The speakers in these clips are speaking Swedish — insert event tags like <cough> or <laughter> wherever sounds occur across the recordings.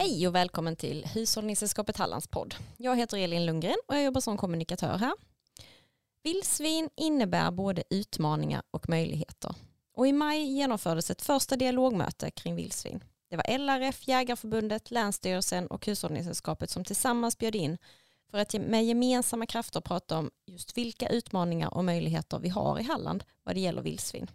Hej och välkommen till Hushållningssällskapet Hallands podd. Jag heter Elin Lundgren och jag jobbar som kommunikatör här. Vildsvin innebär både utmaningar och möjligheter. Och i maj genomfördes ett första dialogmöte kring vildsvin. Det var LRF, Jägarförbundet, Länsstyrelsen och Hushållningssällskapet som tillsammans bjöd in för att med gemensamma krafter prata om just vilka utmaningar och möjligheter vi har i Halland vad det gäller vildsvin.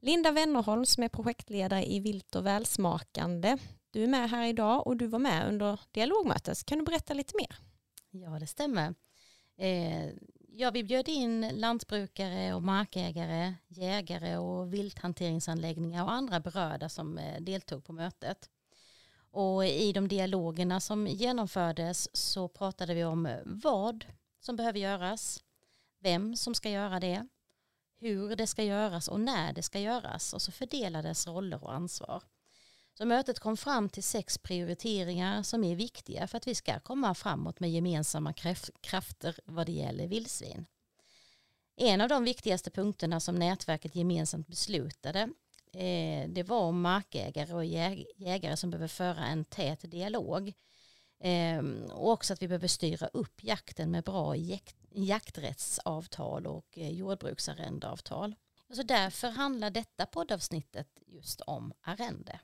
Linda Wennerholm som är projektledare i Vilt och välsmakande. Du är med här idag och du var med under dialogmötet. Kan du berätta lite mer? Ja, det stämmer. Eh, ja, vi bjöd in lantbrukare och markägare, jägare och vilthanteringsanläggningar och andra berörda som eh, deltog på mötet. Och i de dialogerna som genomfördes så pratade vi om vad som behöver göras, vem som ska göra det, hur det ska göras och när det ska göras och så fördelades roller och ansvar. Så mötet kom fram till sex prioriteringar som är viktiga för att vi ska komma framåt med gemensamma krafter vad det gäller vildsvin. En av de viktigaste punkterna som nätverket gemensamt beslutade eh, det var om markägare och jägare som behöver föra en tät dialog. Ehm, och också att vi behöver styra upp jakten med bra jakträttsavtal och eh, jordbruksarrendeavtal. Så därför handlar detta poddavsnittet just om arrende.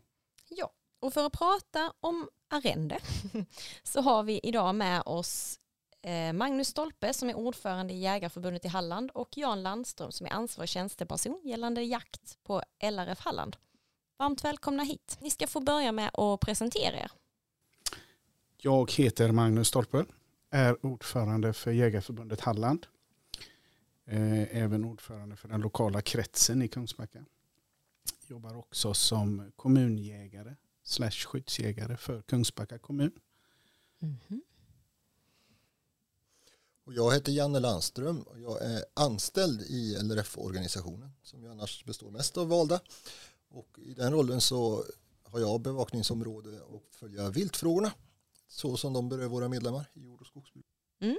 Ja, och för att prata om arrende <laughs> så har vi idag med oss eh, Magnus Stolpe som är ordförande i Jägarförbundet i Halland och Jan Landström som är ansvarig tjänsteperson gällande jakt på LRF Halland. Varmt välkomna hit. Ni ska få börja med att presentera er. Jag heter Magnus Stolpe, är ordförande för Jägarförbundet Halland. Eh, även ordförande för den lokala kretsen i Kungsbacka jobbar också som kommunjägare slash skyddsjägare för Kungsbacka kommun. Mm. Och jag heter Janne Landström och jag är anställd i LRF-organisationen som ju annars består mest av valda. Och i den rollen så har jag bevakningsområde och följa viltfrågorna så som de berör våra medlemmar i jord och skogsbruk. Mm.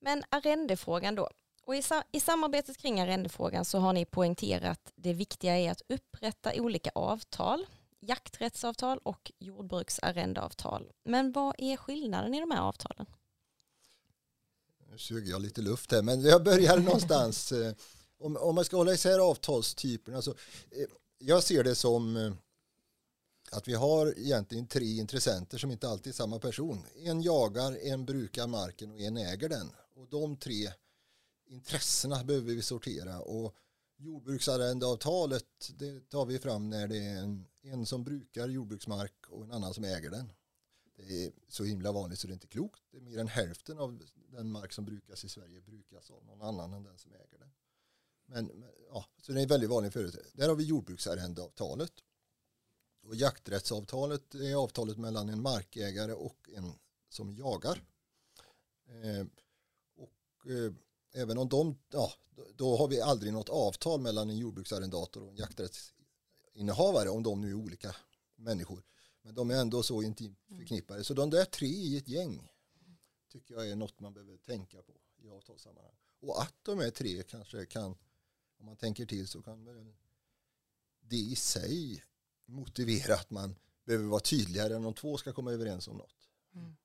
Men arrendefrågan då, och i, i samarbetet kring arrendefrågan så har ni poängterat det viktiga är att upprätta olika avtal, jakträttsavtal och jordbruksarrendeavtal. Men vad är skillnaden i de här avtalen? Nu suger jag lite luft här, men jag börjar någonstans. <laughs> Eh, om, om man ska hålla isär avtalstyperna. Alltså, eh, jag ser det som eh, att vi har egentligen tre intressenter som inte alltid är samma person. En jagar, en brukar marken och en äger den. Och de tre intressena behöver vi sortera och jordbruksarrendeavtalet det tar vi fram när det är en, en som brukar jordbruksmark och en annan som äger den. Det är så himla vanligt så det är inte klokt. Det är mer än hälften av den mark som brukas i Sverige brukas av någon annan än den som äger den. Men, ja, så det är väldigt vanligt förut. Där har vi jordbruksarrendeavtalet. Och jakträttsavtalet är avtalet mellan en markägare och en som jagar. Eh, och eh, även om de, ja, då har vi aldrig något avtal mellan en jordbruksarrendator och en jakträttsinnehavare om de nu är olika människor. Men de är ändå så intimt mm. förknippade. Så de där tre i ett gäng tycker jag är något man behöver tänka på i avtalssammanhang. Och att de är tre kanske kan, om man tänker till så kan det i sig motivera att man behöver vara tydligare än om två ska komma överens om något. Mm.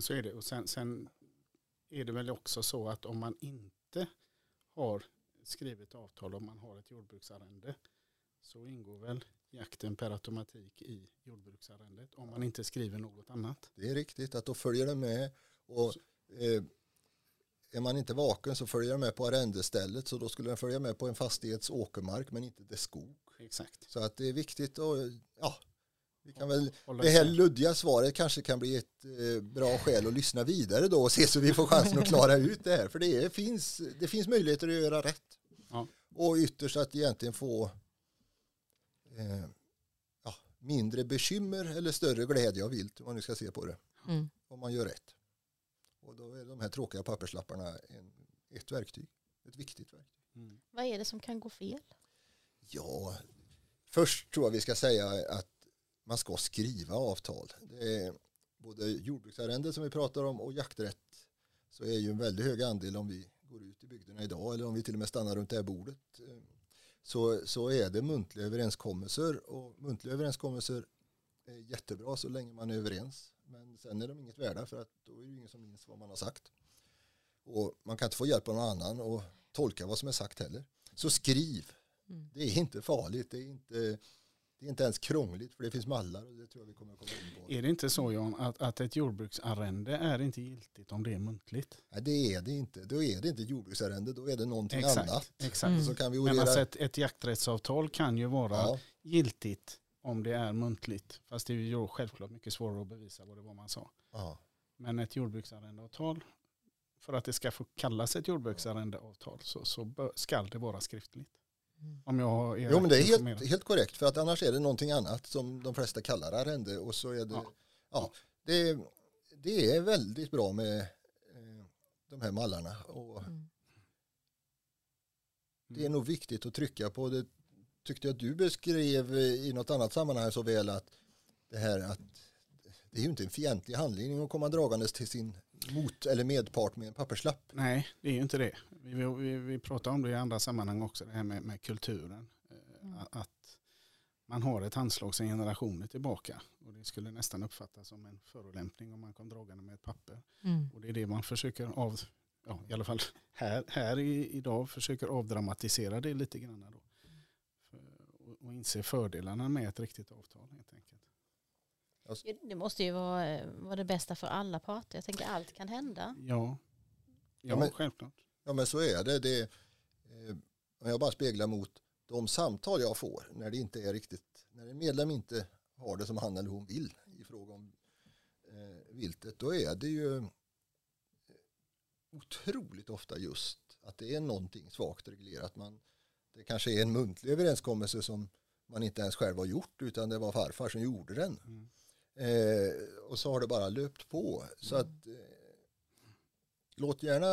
Så är det. Och sen, sen är det väl också så att om man inte har skrivit avtal om man har ett jordbruksarrende så ingår väl jakten per automatik i jordbruksarrendet om man inte skriver något annat. Det är riktigt att då följer det med och eh, är man inte vaken så följer den med på arrendestället så då skulle den följa med på en fastighets åkermark men inte dess skog. Exakt. Så att det är viktigt och ja, vi kan väl, det här luddiga svaret kanske kan bli ett eh, bra skäl att lyssna vidare då och se så vi får chansen att klara ut det här. För det, är, finns, det finns möjligheter att göra rätt. Ja. Och ytterst att egentligen få eh, ja, mindre bekymmer eller större glädje av vilt, om man nu ska se på det. Mm. Om man gör rätt. Och då är de här tråkiga papperslapparna en, ett verktyg. Ett viktigt verktyg. Mm. Vad är det som kan gå fel? Ja, först tror jag vi ska säga att man ska skriva avtal. Det är både jordbruksarrende som vi pratar om och jakträtt så är ju en väldigt hög andel om vi går ut i bygderna idag eller om vi till och med stannar runt det här bordet så, så är det muntliga överenskommelser och muntliga överenskommelser är jättebra så länge man är överens. Men sen är de inget värda för att då är det ingen som minns vad man har sagt. Och man kan inte få hjälp av någon annan och tolka vad som är sagt heller. Så skriv. Mm. Det är inte farligt. Det är inte, det är inte ens krångligt för det finns mallar och det tror jag vi kommer att komma in på. Är det inte så Jan att, att ett jordbruksarrende är inte giltigt om det är muntligt? Nej, det är det inte. Då är det inte jordbruksärende, då är det någonting Exakt. annat. Exakt. Mm. Så kan vi Men orera. alltså ett, ett jakträttsavtal kan ju vara ja, giltigt om det är muntligt. Fast det är ju självklart mycket svårare att bevisa vad det var man sa. ja. Men ett jordbruksarrendeavtal, för att det ska få kallas ett jordbruksarrendeavtal så, så ska det vara skriftligt. Om jag är Jo men det är helt, helt korrekt för att annars är det någonting annat som de flesta kallar arrende och så är det, ja. Ja. det, det är väldigt bra med eh, de här mallarna och Mm. det är nog viktigt att trycka på det tyckte jag du beskrev i något annat sammanhang så väl att det här att det är ju inte en fientlig handling att komma dragandes till sin mot eller medpart med en papperslapp. Nej, det är ju inte det. Vi, vi, vi pratar om det i andra sammanhang också, det här med, med kulturen. Eh, Mm. Att man har ett handslag sedan generationer tillbaka. Och det skulle nästan uppfattas som en förolämpning om man kom dragande med ett papper. Mm. Och det är det man försöker av, ja, i alla fall här, här i, idag, försöker avdramatisera det lite grann. Då. För, och, och inse fördelarna med ett riktigt avtal helt enkelt. Det måste ju vara, eh, vara det bästa för alla parter. Jag tänker allt kan hända. Ja, ja, Ja, men- självklart. Ja men så är det. det eh, jag bara speglar mot de samtal jag får när det inte är riktigt, när en medlem inte har det som han eller hon vill i fråga om eh, viltet, då är det ju eh, otroligt ofta just att det är någonting svagt reglerat. Man, det kanske är en muntlig överenskommelse som man inte ens själv har gjort utan det var farfar som gjorde den. Mm. Eh, och så har det bara löpt på. Så att eh, låt gärna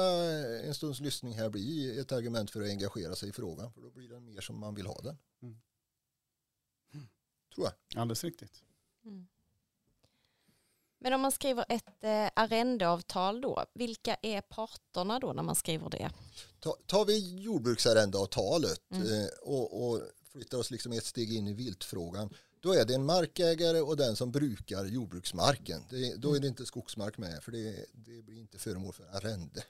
en stunds lyssning här bli ett argument för att engagera sig i frågan. För då blir den mer som man vill ha den. Mm. Tror jag. Alldeles riktigt. Mm. Men om man skriver ett eh, arrendeavtal då, vilka är parterna då när man skriver det? Ta, tar vi jordbruksarrendeavtalet Mm. eh, och, och flyttar oss liksom ett steg in i viltfrågan. Då är det en markägare och den som brukar jordbruksmarken. Det, då är det inte skogsmark med för det, det blir inte föremål för arrende.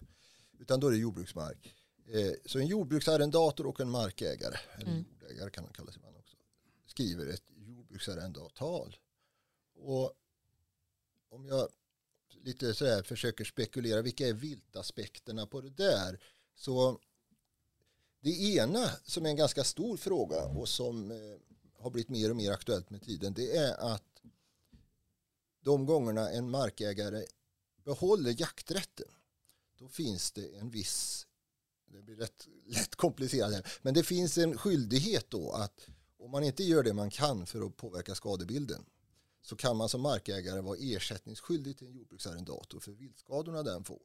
Utan då är det jordbruksmark. Eh, så en jordbruksarrendator och en markägare, eller Mm. jordägare kan man kalla sig ibland också, skriver ett jordbruksarrendeavtal. Och om jag lite så här försöker spekulera, vilka är viltaspekterna på det där? Så det ena som är en ganska stor fråga och som eh, har blivit mer och mer aktuellt med tiden det är att de gångerna en markägare behåller jakträtten då finns det en viss, det blir rätt lätt komplicerat här, men det finns en skyldighet då att om man inte gör det man kan för att påverka skadebilden så kan man som markägare vara ersättningsskyldig till en jordbruksarrendator för viltskadorna den får.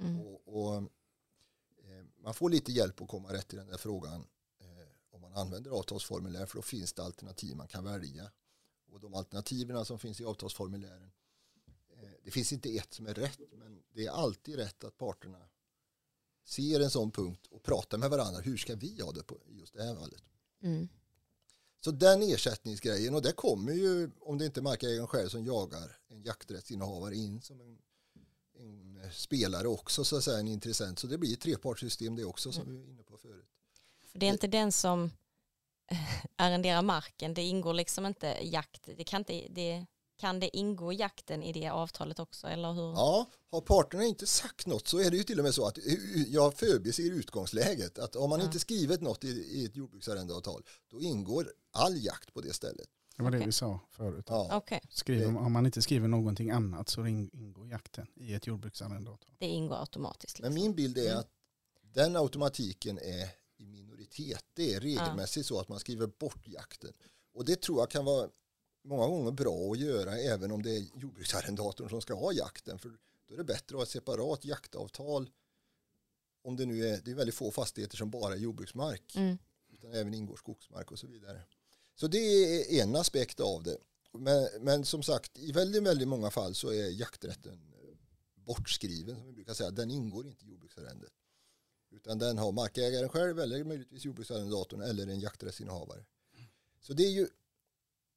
Mm. Och, och, eh, man får lite hjälp att komma rätt i den där frågan om man använder avtalsformulär för då finns det alternativ man kan välja. Och de alternativen som finns i avtalsformulären eh, det finns inte ett som är rätt men det är alltid rätt att parterna ser en sån punkt och pratar med varandra. Hur ska vi ha det på just det här fallet? Mm. Så den ersättningsgrejen och det kommer ju om det inte är markägaren själv som jagar en jakträttsinnehavare in som en, en spelare också så att säga en intressent. Så det blir ett trepartssystem det också som vi var inne på förut. För det är inte den som arrenderar marken, det ingår liksom inte jakt, det kan, inte, det, kan det ingå jakten i det avtalet också eller hur? Ja, har parterna inte sagt något så är det ju till och med så att jag förbiser utgångsläget att om man Ja. inte skrivit något i, i ett jordbruksarrendeavtal då ingår all jakt på det stället. Det var det vi sa förut. Ja. Okej, Skriver, om man inte skriver någonting annat så in- ingår jakten i ett jordbruksarrendeavtal. det ingår automatiskt. Men Liksom. min bild är Mm. att den automatiken är i minoritet. Det är regelmässigt så att man skriver bort jakten. Och det tror jag kan vara många gånger bra att göra även om det är jordbruksarrendatorn som ska ha jakten. För då är det bättre att ha ett separat jaktavtal om det nu är, det är väldigt få fastigheter som bara är jordbruksmark Mm. utan även ingår skogsmark och så vidare. Så det är en aspekt av det. Men, men som sagt, i väldigt, väldigt många fall så är jakträtten bortskriven, som vi brukar säga. Den ingår inte i jordbruksarrendet. Utan den har markägaren själv eller möjligtvis jordbruksarrendatorn eller en jakträttsinnehavare. Så det är ju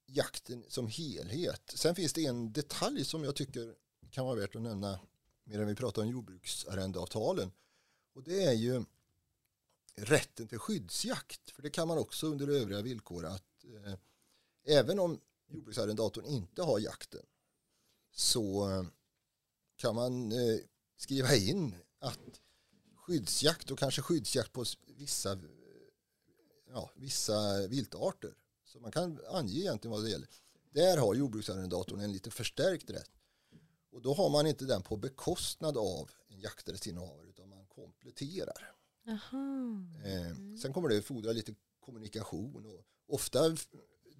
jakten som helhet. Sen finns det en detalj som jag tycker kan vara värt att nämna medan vi pratar om jordbruksarrendeavtalen. Och det är ju rätten till skyddsjakt. För det kan man också under övriga villkor att eh, även om jordbruksarrendatorn inte har jakten så kan man eh, skriva in att skyddsjakt och kanske skyddsjakt på vissa, ja, vissa viltarter. Så man kan ange egentligen vad det gäller. Där har jordbruksarrendatorn en lite förstärkt rätt. Och då har man inte den på bekostnad av en jakträttsinnehavare utan man kompletterar. Eh, sen kommer det fordra lite kommunikation och ofta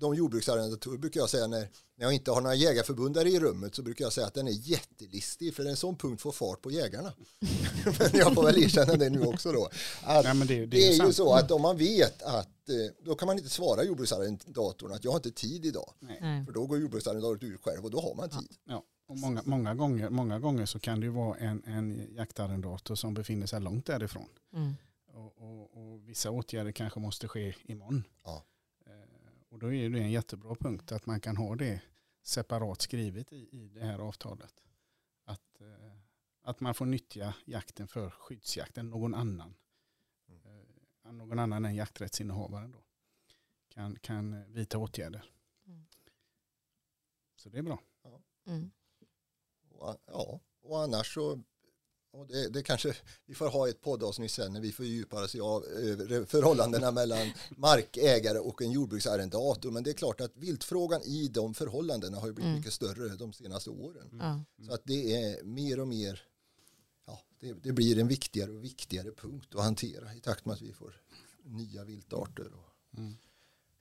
de jordbruksarrendatorer brukar jag säga när, när jag inte har några jägarförbundare i rummet så brukar jag säga att den är jättelistig för en sån punkt får fart på jägarna. <laughs> men jag får väl erkänna det nu också då. Att ja, det, det, det, är, är ju så att om man vet att eh, då kan man inte svara jordbruksarrendatorn att jag har inte tid idag. Nej. För då går jordbruksarrendatorn ut själv och då har man tid. Ja. Och många, många, gånger, många gånger så kan det ju vara en, en jaktarrendator som befinner sig långt därifrån. Mm. Och, och, och, vissa åtgärder kanske måste ske imorgon. Ja. Och då är det en jättebra punkt att man kan ha det separat skrivet i, i det här avtalet. Att, eh, att man får nyttja jakten för skyddsjakten, någon annan. Eh, någon annan än jakträttsinnehavaren då. Kan, kan vidta åtgärder. Mm. Så det är bra. Ja. Mm. Och, ja, och annars så och det, det, kanske, vi får ha ett poddavsnitt sen när vi fördjupar oss i förhållandena <laughs> mellan markägare och en jordbruksarrendator. Men det är klart att viltfrågan i de förhållandena har blivit mm. mycket större de senaste åren. Mm. Så att det är mer och mer, ja, det, det, blir en viktigare och viktigare punkt att hantera i takt med att vi får nya viltarter. Och mm.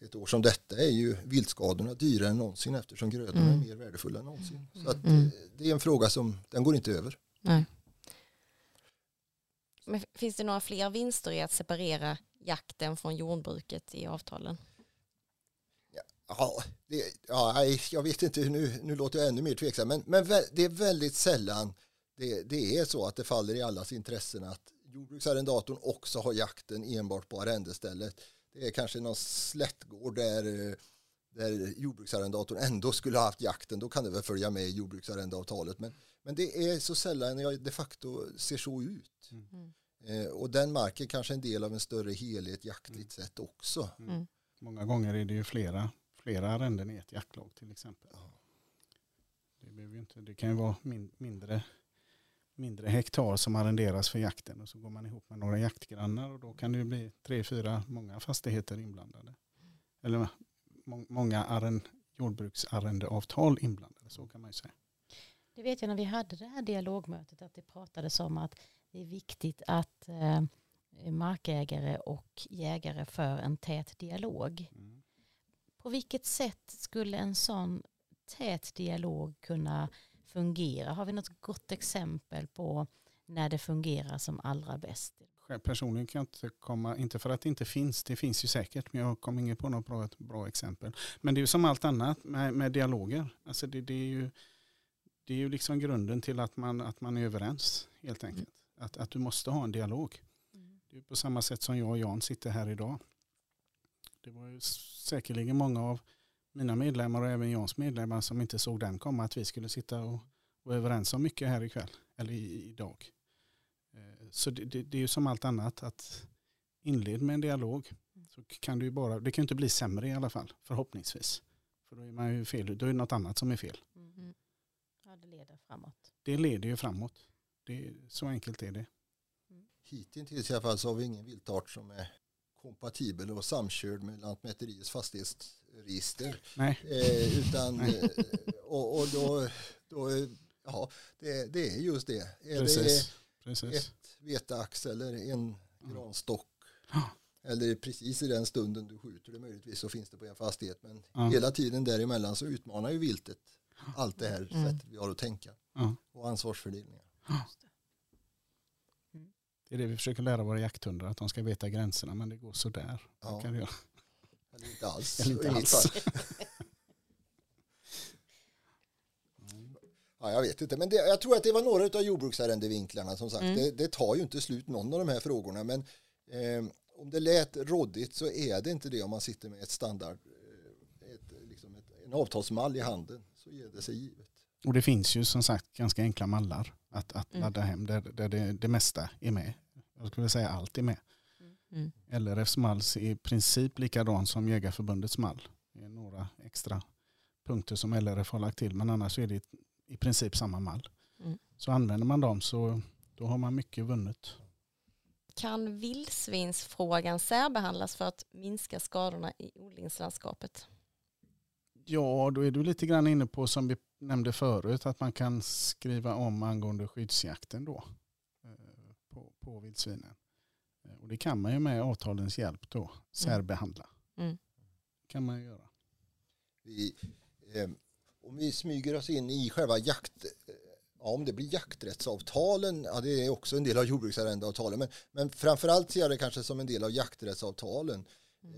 Ett år som detta är ju viltskadorna dyrare än någonsin eftersom grödorna är mm. mer värdefulla än någonsin. Så att mm. det är en fråga som, den går inte över. Nej. Men finns det några fler vinster i att separera jakten från jordbruket i avtalen? Ja, det, ja jag vet inte, nu, nu låter jag ännu mer tveksam, men, men det är väldigt sällan det, det är så att det faller i allas intressen att jordbruksarrendatorn också har jakten enbart på arrendestället. Det är kanske någon slättgård där, eh, där jordbruksarrendatorn ändå skulle ha haft jakten, då kan det väl följa med i jordbruksarrendeavtalet. Men men det är så sällan jag de facto ser så ut. Mm. Eh, och den marken kanske är en del av en större helhet jaktligt mm. sett också. Mm. mm. Många gånger är det ju flera, flera arrenden i ett jaktlag till exempel. Ja. Det, inte, det kan ju vara min, mindre, mindre hektar som arrenderas för jakten och så går man ihop med några jaktgrannar och då kan det bli tre, fyra, många fastigheter inblandade. Eller många arrend, jordbruksarrendeavtal inblandade, så kan man ju säga. Det vet jag när vi hade det här dialogmötet att det pratades om att det är viktigt att eh, markägare och jägare för en tät dialog. Mm. På vilket sätt skulle en sån tät dialog kunna fungera? Har vi något gott exempel på när det fungerar som allra bäst? Personligen kan jag inte komma, inte för att det inte finns, det finns ju säkert, men jag kommer inte på något bra, bra exempel. Men det är ju som allt annat med, med dialoger. Alltså det, det är ju det är ju liksom grunden till att man, att man är överens helt enkelt. Mm. Att, att du måste ha en dialog. Mm. Det är på samma sätt som jag och Jan sitter här idag. Det var ju säkerligen många av mina medlemmar och även Jans medlemmar som inte såg den komma att vi skulle sitta och vara överens om mycket här ikväll eller idag. Eh, så det, det, det är ju som allt annat att inled med en dialog mm. så kan det ju bara, det kan ju inte bli sämre i alla fall förhoppningsvis. För då är man ju fel, då är det något annat som är fel. Mm det leder framåt. Det leder ju framåt. Det, så enkelt är det. Mm. Hittills i alla fall så har vi ingen viltart som är kompatibel och samkörd med Lantmäteriets fastighetsregister. Nej. Eh, utan, Nej. Eh, och, och då, då ja, det, det, är just det. Är Precis. det Precis. ett veteax eller en mm. granstock ja. eller precis i den stunden du skjuter det möjligtvis så finns det på en fastighet men ja. hela tiden däremellan så utmanar ju viltet allt det här mm. sättet vi har att tänka. Mm. Och ansvarsfördelningar. Mm. Det är det vi försöker lära våra jakthundar, att de ska veta gränserna, men det går sådär. Ja. Kan Eller inte alls. Eller inte alls. <laughs> Ja, jag vet inte, men det, jag tror att det var några av jordbruksarrendevinklarna som sagt. Mm. Det, det, tar ju inte slut någon av de här frågorna, men eh, om det lät råddigt så är det inte det om man sitter med ett standard, eh, ett, liksom ett en avtalsmall i handen så ger det sig givet. Och det finns ju som sagt ganska enkla mallar att, att Mm. ladda hem där, där det, det mesta är med. Jag skulle säga allt är med. Mm. LRFs mall är i princip likadan som Jägarförbundets mall. Det är några extra punkter som LRF har lagt till men annars är det i princip samma mall. Mm. Så använder man dem så då har man mycket vunnet. Kan vildsvinsfrågan särbehandlas för att minska skadorna i odlingslandskapet? Ja, då är du lite grann inne på som vi nämnde förut att man kan skriva om angående skyddsjakten då eh, på, på vildsvinen. Eh, Och det kan man ju med avtalens hjälp då särbehandla. Mm. kan man ju göra. Vi, eh, om vi smyger oss in i själva jakt, eh, ja, om det blir jakträttsavtalen, ja, det är också en del av jordbruksarrendeavtalen, men, men framförallt ser jag det kanske som en del av jakträttsavtalen.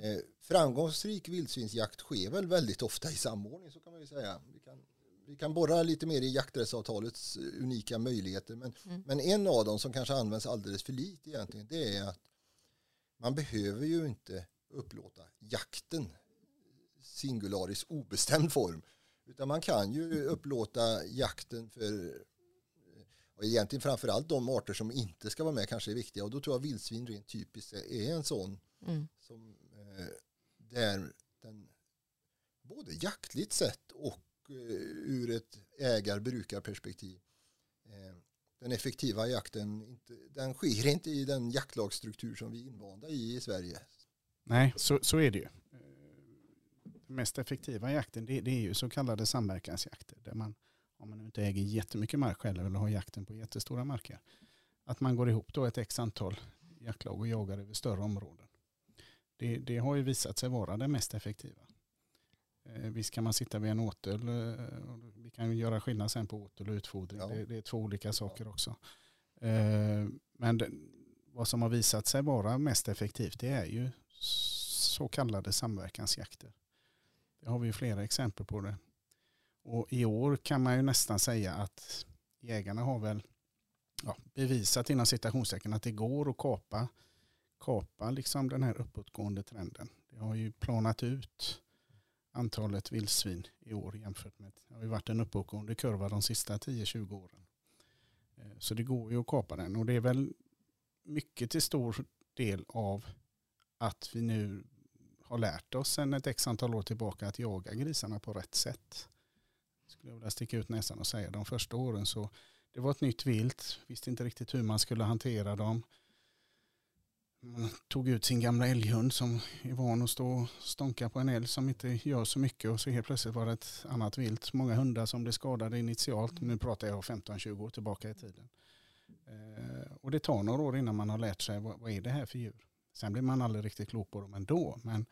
Eh, framgångsrik vildsvinsjakt sker väl väldigt ofta i samordning, så kan man ju säga. Vi kan, vi kan borra lite mer i jakträttsavtalets eh, unika möjligheter, men, Mm. men en av dem som kanske används alldeles för lite egentligen, det är att man behöver ju inte upplåta jakten singularis obestämd form. Utan man kan ju upplåta jakten för och egentligen framförallt de arter som inte ska vara med kanske är viktiga och då tror jag vildsvin rent typiskt är en sån Mm. som eh, där den både jaktligt sett och eh, ur ett ägar-brukarperspektiv eh, den effektiva jakten inte, den sker inte i den jaktlagsstruktur som vi är invanda i i Sverige. Nej, så, så är det ju. Mest effektiva jakten det, det är ju så kallade samverkansjakter. Där man, om man inte äger jättemycket mark själv eller har jakten på jättestora marker. Att man går ihop då ett x antal jaktlag och jagar över större områden. Det, det har ju visat sig vara det mest effektiva. Eh, visst kan man sitta vid en åtel. Eh, vi kan ju göra skillnad sen på åtel och utfodring. Ja. Det, det är två olika saker också. Eh, men det, vad som har visat sig vara mest effektivt det är ju så kallade samverkansjakter. Det har vi flera exempel på det. Och i år kan man ju nästan säga att jägarna har väl ja, bevisat inom citationstecken att det går att kapa, kapa liksom den här uppåtgående trenden. Det har ju planat ut antalet vildsvin i år jämfört med, det har ju varit en uppåtgående kurva de sista 10-20 åren. Eh, så det går ju att kapa den och det är väl mycket till stor del av att vi nu har lärt oss sedan ett x antal år tillbaka att jaga grisarna på rätt sätt. Skulle jag vilja sticka ut näsan och säga. De första åren så det var ett nytt vilt, visste inte riktigt hur man skulle hantera dem. Man tog ut sin gamla älghund som är van att stå och stånka på en älg som inte gör så mycket och så helt plötsligt var det ett annat vilt. Många hundar som blev skadade initialt. Nu pratar jag 15-20 år tillbaka i tiden. Eh, och det tar några år innan man har lärt sig vad, vad är det här för djur. Sen blir man aldrig riktigt klok på dem ändå. Men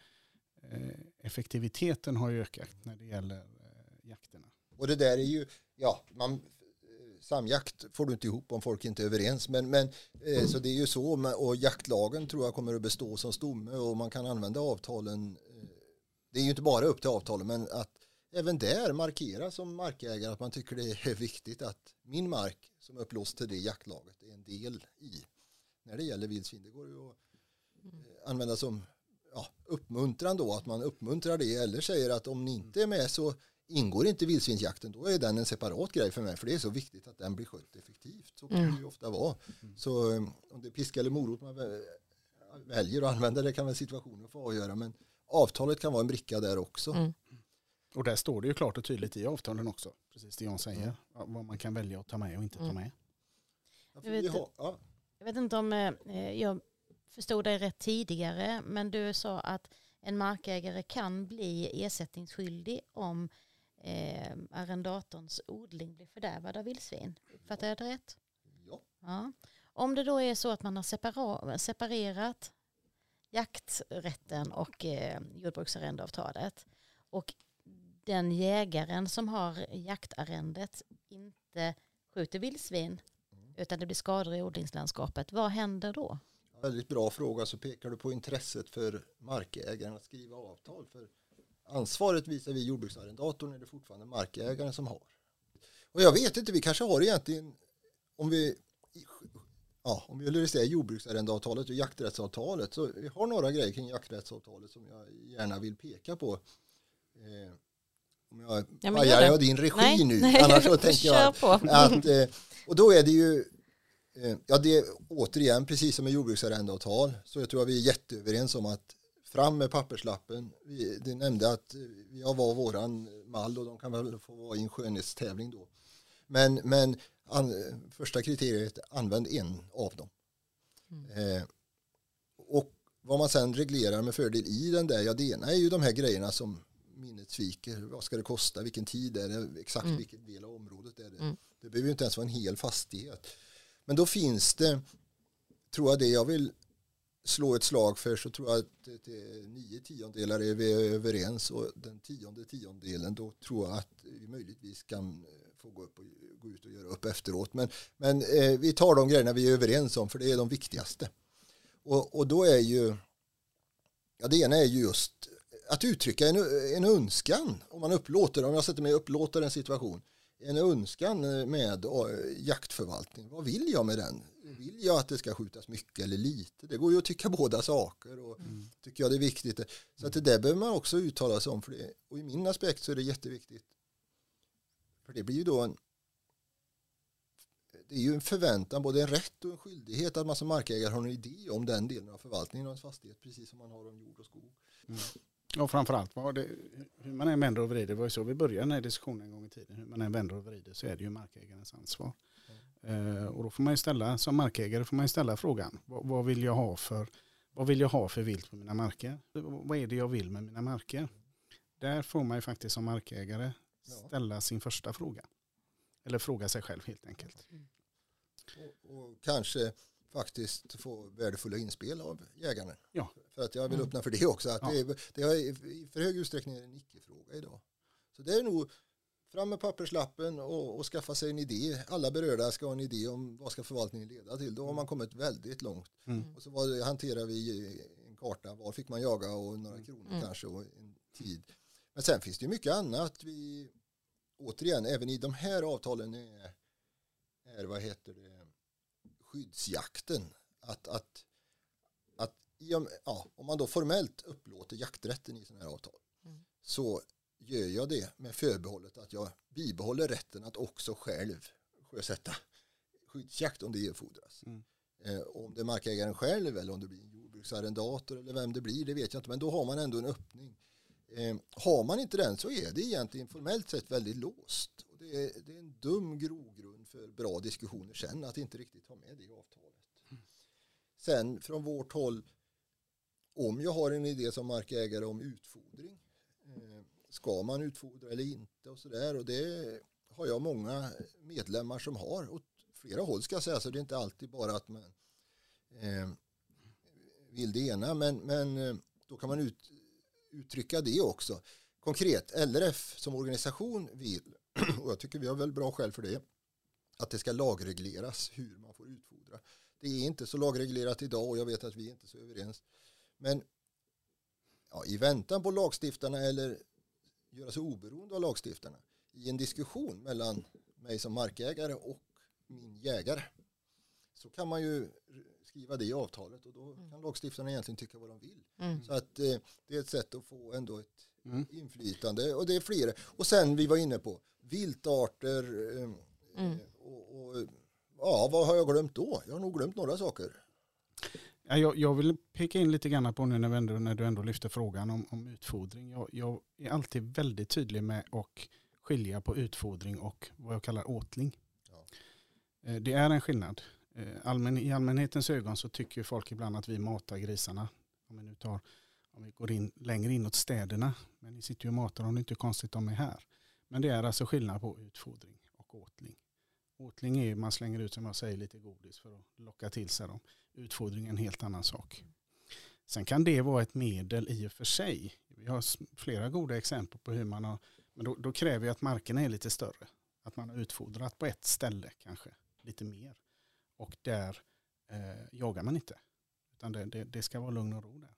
eh, effektiviteten har ju ökat när det gäller eh, jakterna. Och det där är ju, ja, man, eh, samjakt får du inte ihop om folk inte är överens. Men, men, eh, så det är ju så, och jaktlagen tror jag kommer att bestå som stomme och man kan använda avtalen. Det är ju inte bara upp till avtalen, men att även där markera som markägare att man tycker det är viktigt att min mark som upplåts upplåst till det jaktlaget är en del i. När det gäller vildsvin, det går ju att använda som ja, uppmuntran då, att man uppmuntrar det eller säger att om ni inte är med så ingår inte vildsvinsjakten, då är den en separat grej för mig, för det är så viktigt att den blir skött effektivt. Så kan Mm. det ju ofta vara. Så eh, om det är piska eller morot man vä- väljer att använda, det kan väl situationen få avgöra, men avtalet kan vara en bricka där också. Mm. Och där står det ju klart och tydligt i avtalen också. Precis det Jan säger. ja, Vad man kan välja att ta med och inte ta Mm. med. Jag vet ja, Jag vet inte om eh, jag förstod dig rätt tidigare, men du sa att en markägare kan bli ersättningsskyldig om eh, arrendatorns odling blir fördärvad av vildsvin. Fattar jag det rätt? ja. Ja. Om det då är så att man har separerat jakträtten och eh, jordbruksarrendeavtalet och den jägaren som har jaktarrendet inte skjuter vildsvin utan det blir skador i odlingslandskapet, vad händer då? Väldigt bra fråga så pekar du på intresset för markägaren att skriva avtal. För ansvaret visar vi jordbruksarrendatorn är det fortfarande markägaren som har. Och jag vet inte, vi kanske har egentligen om vi ja, om vi vill säga jordbruksarrendeavtalet och jakträttsavtalet så vi har några grejer kring jakträttsavtalet som jag gärna vill peka på. Eh, om jag Ja, pajar jag din regi Nej, nu. nej. Annars så <laughs> tänker jag på. att, eh, och då är det ju, ja det är återigen precis som med jordbruksarrendeavtal så jag tror att vi är jätteöverens om att fram med papperslappen. Vi, det nämnde att eh, vi har var våran mall och de kan väl få vara i en skönhetstävling då. Men, men an, första kriteriet, använd en av dem. Eh, och vad man sen reglerar med fördel i den där, ja det ena är ju de här grejerna som minnet sviker. Vad ska det kosta? Vilken tid är det? Exakt Mm. vilken del av området är det? Mm. Det behöver ju inte ens vara en hel fastighet. Men då finns det, tror jag det jag vill slå ett slag för så tror jag att nio tiondelar är vi överens och den tionde tiondelen då tror jag att vi möjligtvis kan eh, få gå, upp och, gå ut och göra upp efteråt. Men, men eh, vi tar de grejerna vi är överens om för det är de viktigaste. Och, och då är ju, ja det ena är ju just att uttrycka en, en önskan om man upplåter, om jag sätter mig och upplåter en situation, en önskan eh, med eh, jaktförvaltning. Vad vill jag med den? Vill jag att det ska skjutas mycket eller lite? Det går ju att tycka båda saker och tycker jag det är viktigt. Så att det där behöver man också uttala sig om. För det, och i min aspekt så är det jätteviktigt. För det blir ju då en det är ju en förväntan, både en rätt och en skyldighet att man som markägare har en idé om den delen av förvaltningen av ens fastighet, precis som man har om jord och skog. Och framförallt var det, hur man än vänder och vrider, det var ju så vi började den här diskussionen en gång i tiden, hur man än vänder och vrider så är det ju markägarens ansvar. Eh, och då får man ju ställa, som markägare får man ju ställa frågan, vad, vad, vill jag ha för, vad vill jag ha för vilt på mina marker? Vad är det jag vill med mina marker? Där får man ju faktiskt som markägare ställa sin första fråga. Eller fråga sig själv helt enkelt. Och, och kanske faktiskt få värdefulla inspel av jägarna. Ja. För att jag vill Mm. öppna för det också. Att Ja. det, är, det är i för hög utsträckning en icke-fråga idag. Så det är nog fram med papperslappen och, och skaffa sig en idé. Alla berörda ska ha en idé om vad ska förvaltningen leda till. Då har man kommit väldigt långt. Mm. Och så var hanterar vi en karta. Var fick man jaga och några kronor Mm. kanske och en tid. Men sen finns det ju mycket annat. Vi, återigen, även i de här avtalen är, är vad heter det, skyddsjakten. Att, att, att med, ja, om man då formellt upplåter jakträtten i sådana här avtal Mm. så gör jag det med förbehållet att jag bibehåller rätten att också själv sjösätta skyddsjakt om det erfordras. Mm. Eh, om det är markägaren själv eller om det blir en jordbruksarrendator eller vem det blir, det vet jag inte. Men då har man ändå en öppning. Eh, har man inte den så är det egentligen formellt sett väldigt låst. Det, är, det är en dum grogrund för bra diskussioner sen att inte riktigt ha med det i avtalet. Sen från vårt håll, om jag har en idé som markägare om utfodring, eh, ska man utfodra eller inte och sådär. Och det har jag många medlemmar som har. Åt flera håll ska jag säga, så det är inte alltid bara att man eh, vill det ena. Men, men eh, då kan man ut, uttrycka det också. Konkret, LRF som organisation vill, och jag tycker vi har väl bra skäl för det, att det ska lagregleras hur man får utfodra. Det är inte så lagreglerat idag och jag vet att vi inte är så överens. Men ja, i väntan på lagstiftarna eller göra sig oberoende av lagstiftarna i en diskussion mellan mig som markägare och min jägare så kan man ju skriva det i avtalet och då kan lagstiftarna egentligen tycka vad de vill. Mm. Så att eh, det är ett sätt att få ändå ett Mm. inflytande och det är flera. Och sen vi var inne på viltarter eh, Mm. eh, och, och ja, vad har jag glömt då? Jag har nog glömt några saker. Ja, jag, jag vill peka in lite grann på nu när, ändå, när du ändå lyfter frågan om, om utfodring. Jag, jag är alltid väldigt tydlig med att skilja på utfodring och vad jag kallar åtling. Ja. Eh, Det är en skillnad. Allmän, I allmänhetens ögon så tycker folk ibland att vi matar grisarna. Om vi nu tar, om vi går in längre inåt städerna. Men ni sitter ju och matar dem, det är inte konstigt om de är här. Men det är alltså skillnad på utfodring och åtling. Åtling är ju man slänger ut som jag säger lite godis för att locka till sig dem. Utfodring är en helt annan sak. Sen kan det vara ett medel i och för sig. Vi har flera goda exempel på hur man har, men då, då kräver ju att markerna är lite större. Att man har utfodrat på ett ställe kanske lite mer. Och där eh, jagar man inte. Utan det, det, det ska vara lugn och ro där.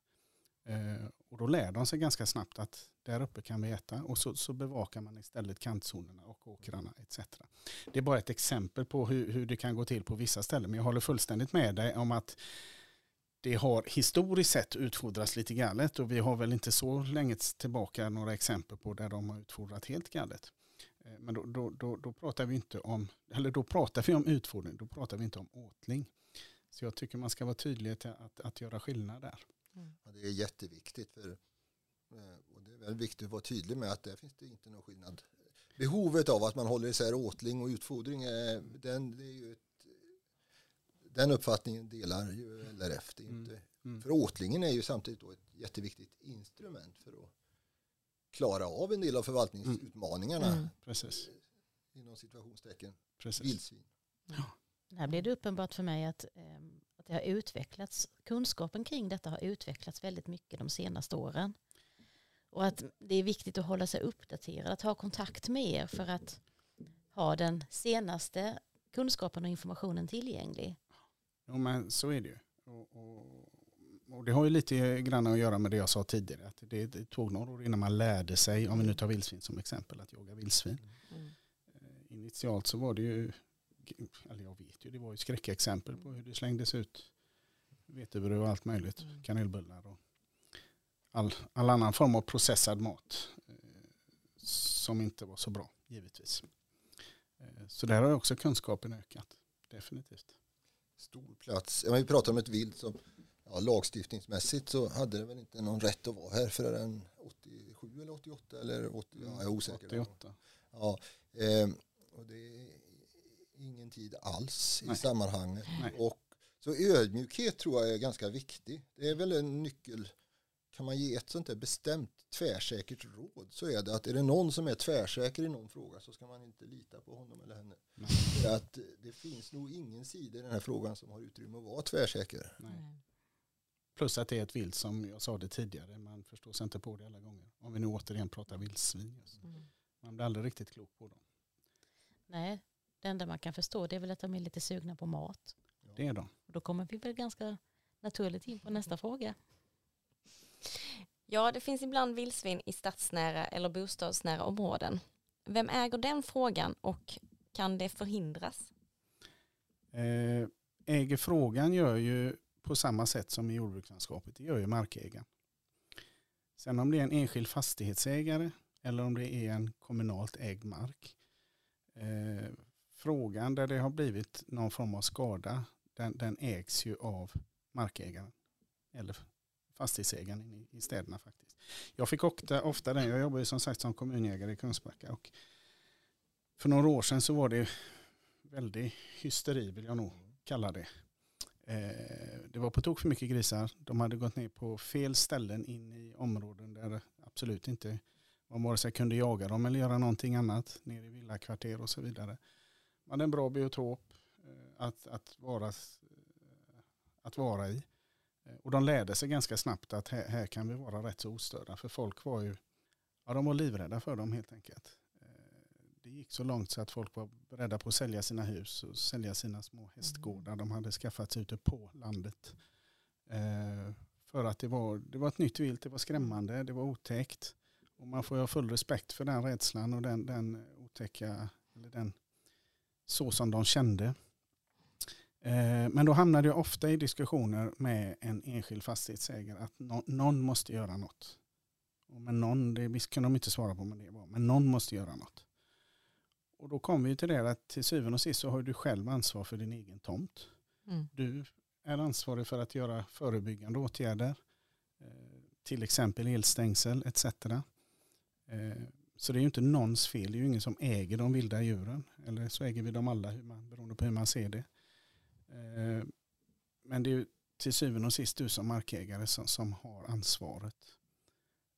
Eh, och då lär de sig ganska snabbt att där uppe kan vi äta. Och så, så bevakar man istället kantzonerna och åkrarna etc. Det är bara ett exempel på hur, hur det kan gå till på vissa ställen. Men jag håller fullständigt med dig om att det har historiskt sett utfodrats lite galet och vi har väl inte så länge tillbaka några exempel på där de har utfodrat helt galet. Eh, men då, då, då, då, pratar vi inte om, eller då pratar vi om utfodring, då pratar vi inte om åtling. Så jag tycker man ska vara tydlig till att, att göra skillnad där. Mm. Ja, det är jätteviktigt. För, eh, och det är väldigt viktigt att vara tydlig med att där finns det inte någon skillnad. Behovet av att man håller isär åtling och utfodring, är, den, är ju ett, den uppfattningen delar ju LRF. Det är inte, mm. Mm. För åtlingen är ju samtidigt ett jätteviktigt instrument för att klara av en del av förvaltningsutmaningarna. Mm. Precis. Inom situationstecken. Precis. Vildsvin. Ja. Här blir det uppenbart för mig att, eh, att det har utvecklats, kunskapen kring detta har utvecklats väldigt mycket de senaste åren. Och att det är viktigt att hålla sig uppdaterad, att ha kontakt med er för att ha den senaste kunskapen och informationen tillgänglig. Jo men så är det ju. Och, och, och det har ju lite grann att göra med det jag sa tidigare. Att det, det tog några år innan man lärde sig, om vi nu tar vildsvin som exempel, att jaga vildsvin. Mm. Eh, initialt så var det ju, eller jag vet ju, det var ju skräckexempel på hur det slängdes ut vetebröd och allt möjligt, mm. kanelbullar och all, all annan form av processad mat eh, som inte var så bra, givetvis. Eh, så där har också kunskapen ökat, definitivt. Stor plats. Vi pratar om ett vilt som ja, lagstiftningsmässigt så hade det väl inte någon rätt att vara här förrän 87 eller 88 eller 80, ja, jag är osäker. 88. Ja, eh, och det är ingen tid alls Nej. i sammanhanget. Nej. Och, så ödmjukhet tror jag är ganska viktig. Det är väl en nyckel. Kan man ge ett sånt där bestämt tvärsäkert råd så är det att är det någon som är tvärsäker i någon fråga så ska man inte lita på honom eller henne. För att det finns nog ingen sida i den här frågan som har utrymme att vara tvärsäker. Nej. Plus att det är ett vilt som jag sa det tidigare, man förstår sig inte på det alla gånger. Om vi nu återigen pratar vildsvin. Mm. Man blir aldrig riktigt klok på dem. Nej, det enda man kan förstå det är väl att de är lite sugna på mat. Det är de. Då kommer vi väl ganska naturligt in på nästa fråga. Ja, det finns ibland vildsvin i stadsnära eller bostadsnära områden. Vem äger den frågan och kan det förhindras? Eh, äger frågan gör ju på samma sätt som i jordbrukslandskapet. Det gör ju markägaren. Sen om det är en enskild fastighetsägare eller om det är en kommunalt ägd mark. Eh, frågan där det har blivit någon form av skada, den, den ägs ju av markägaren. Eller fastighetsägaren i, i städerna faktiskt. Jag fick ofta, ofta den, jag jobbar ju som sagt som kommunägare i Kungsbacka och för några år sedan så var det väldigt hysteri vill jag nog kalla det. Eh, det var på tok för mycket grisar. De hade gått ner på fel ställen in i områden där absolut inte man vare sig kunde jaga dem eller göra någonting annat. Ner i villakvarter och så vidare. Man är en bra biotop eh, att, att, vara, eh, att vara i. Eh, och de lärde sig ganska snabbt att här, här, kan vi vara rätt så ostörda. För folk var ju, ja de var livrädda för dem helt enkelt det gick så långt så att folk var beredda på att sälja sina hus och sälja sina små hästgårdar de hade skaffat sig ute på landet. För att det var, det var ett nytt vilt, det var skrämmande, det var otäckt. Och man får ha full respekt för den rädslan och den, den otäcka, eller den så som de kände. Eh, men då hamnade jag ofta i diskussioner med en enskild fastighetsägare att någon måste göra något. Och men någon, det kan de inte svara på men det var, men någon måste göra något. Och då kommer vi till det att till syvende och sist så har du själv ansvar för din egen tomt. Mm. Du är ansvarig för att göra förebyggande åtgärder. Eh, till exempel elstängsel etc. Så det är ju inte någons fel. Det är ju ingen som äger de vilda djuren. Eller så äger vi dem alla beroende på hur man ser det. Eh, men det är ju till syvende och sist du som markägare som, som har ansvaret.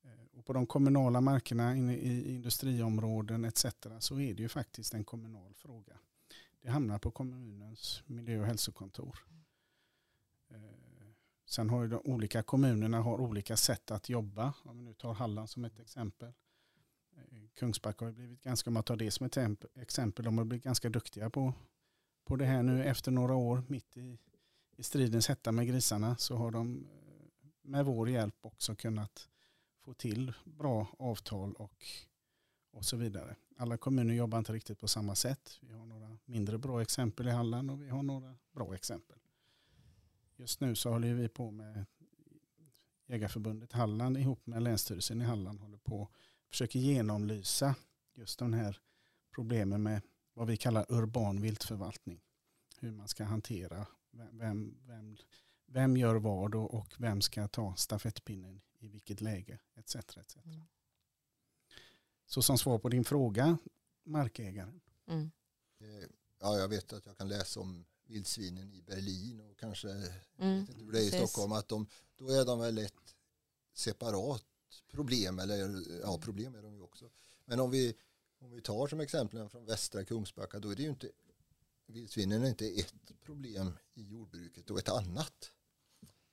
Eh, och på de kommunala markerna inne i industriområden etc. så är det ju faktiskt en kommunal fråga. Det hamnar på kommunens miljö och hälsokontor. Eh, sen har ju de olika kommunerna har olika sätt att jobba. Om vi nu tar Halland som ett exempel. Kungsbacka har blivit ganska, om man tar det som ett exempel, de har blivit ganska duktiga på, på det här nu efter några år mitt i, i stridens hetta med grisarna så har de eh, med vår hjälp också kunnat få till bra avtal och, och så vidare. Alla kommuner jobbar inte riktigt på samma sätt. Vi har några mindre bra exempel i Halland och vi har några bra exempel. just nu så håller vi på med Jägarförbundet Halland ihop med Länsstyrelsen i Halland håller på försöker genomlysa just de här problemen med vad vi kallar urban viltförvaltning. Hur man ska hantera, vem, vem, vem gör vad och, och vem ska ta stafettpinnen i vilket läge etc. etc. Mm. Så som svar på din fråga, markägaren. Mm. Eh, ja, jag vet att jag kan läsa om vildsvinen i Berlin och kanske mm. vet inte hur det är i Stockholm. Att de, då är de väl ett separat problem, eller ja problem är de ju också. Men om vi, om vi tar som exempel från västra Kungsbacka då är det ju inte vildsvinen är inte ett problem i jordbruket och ett annat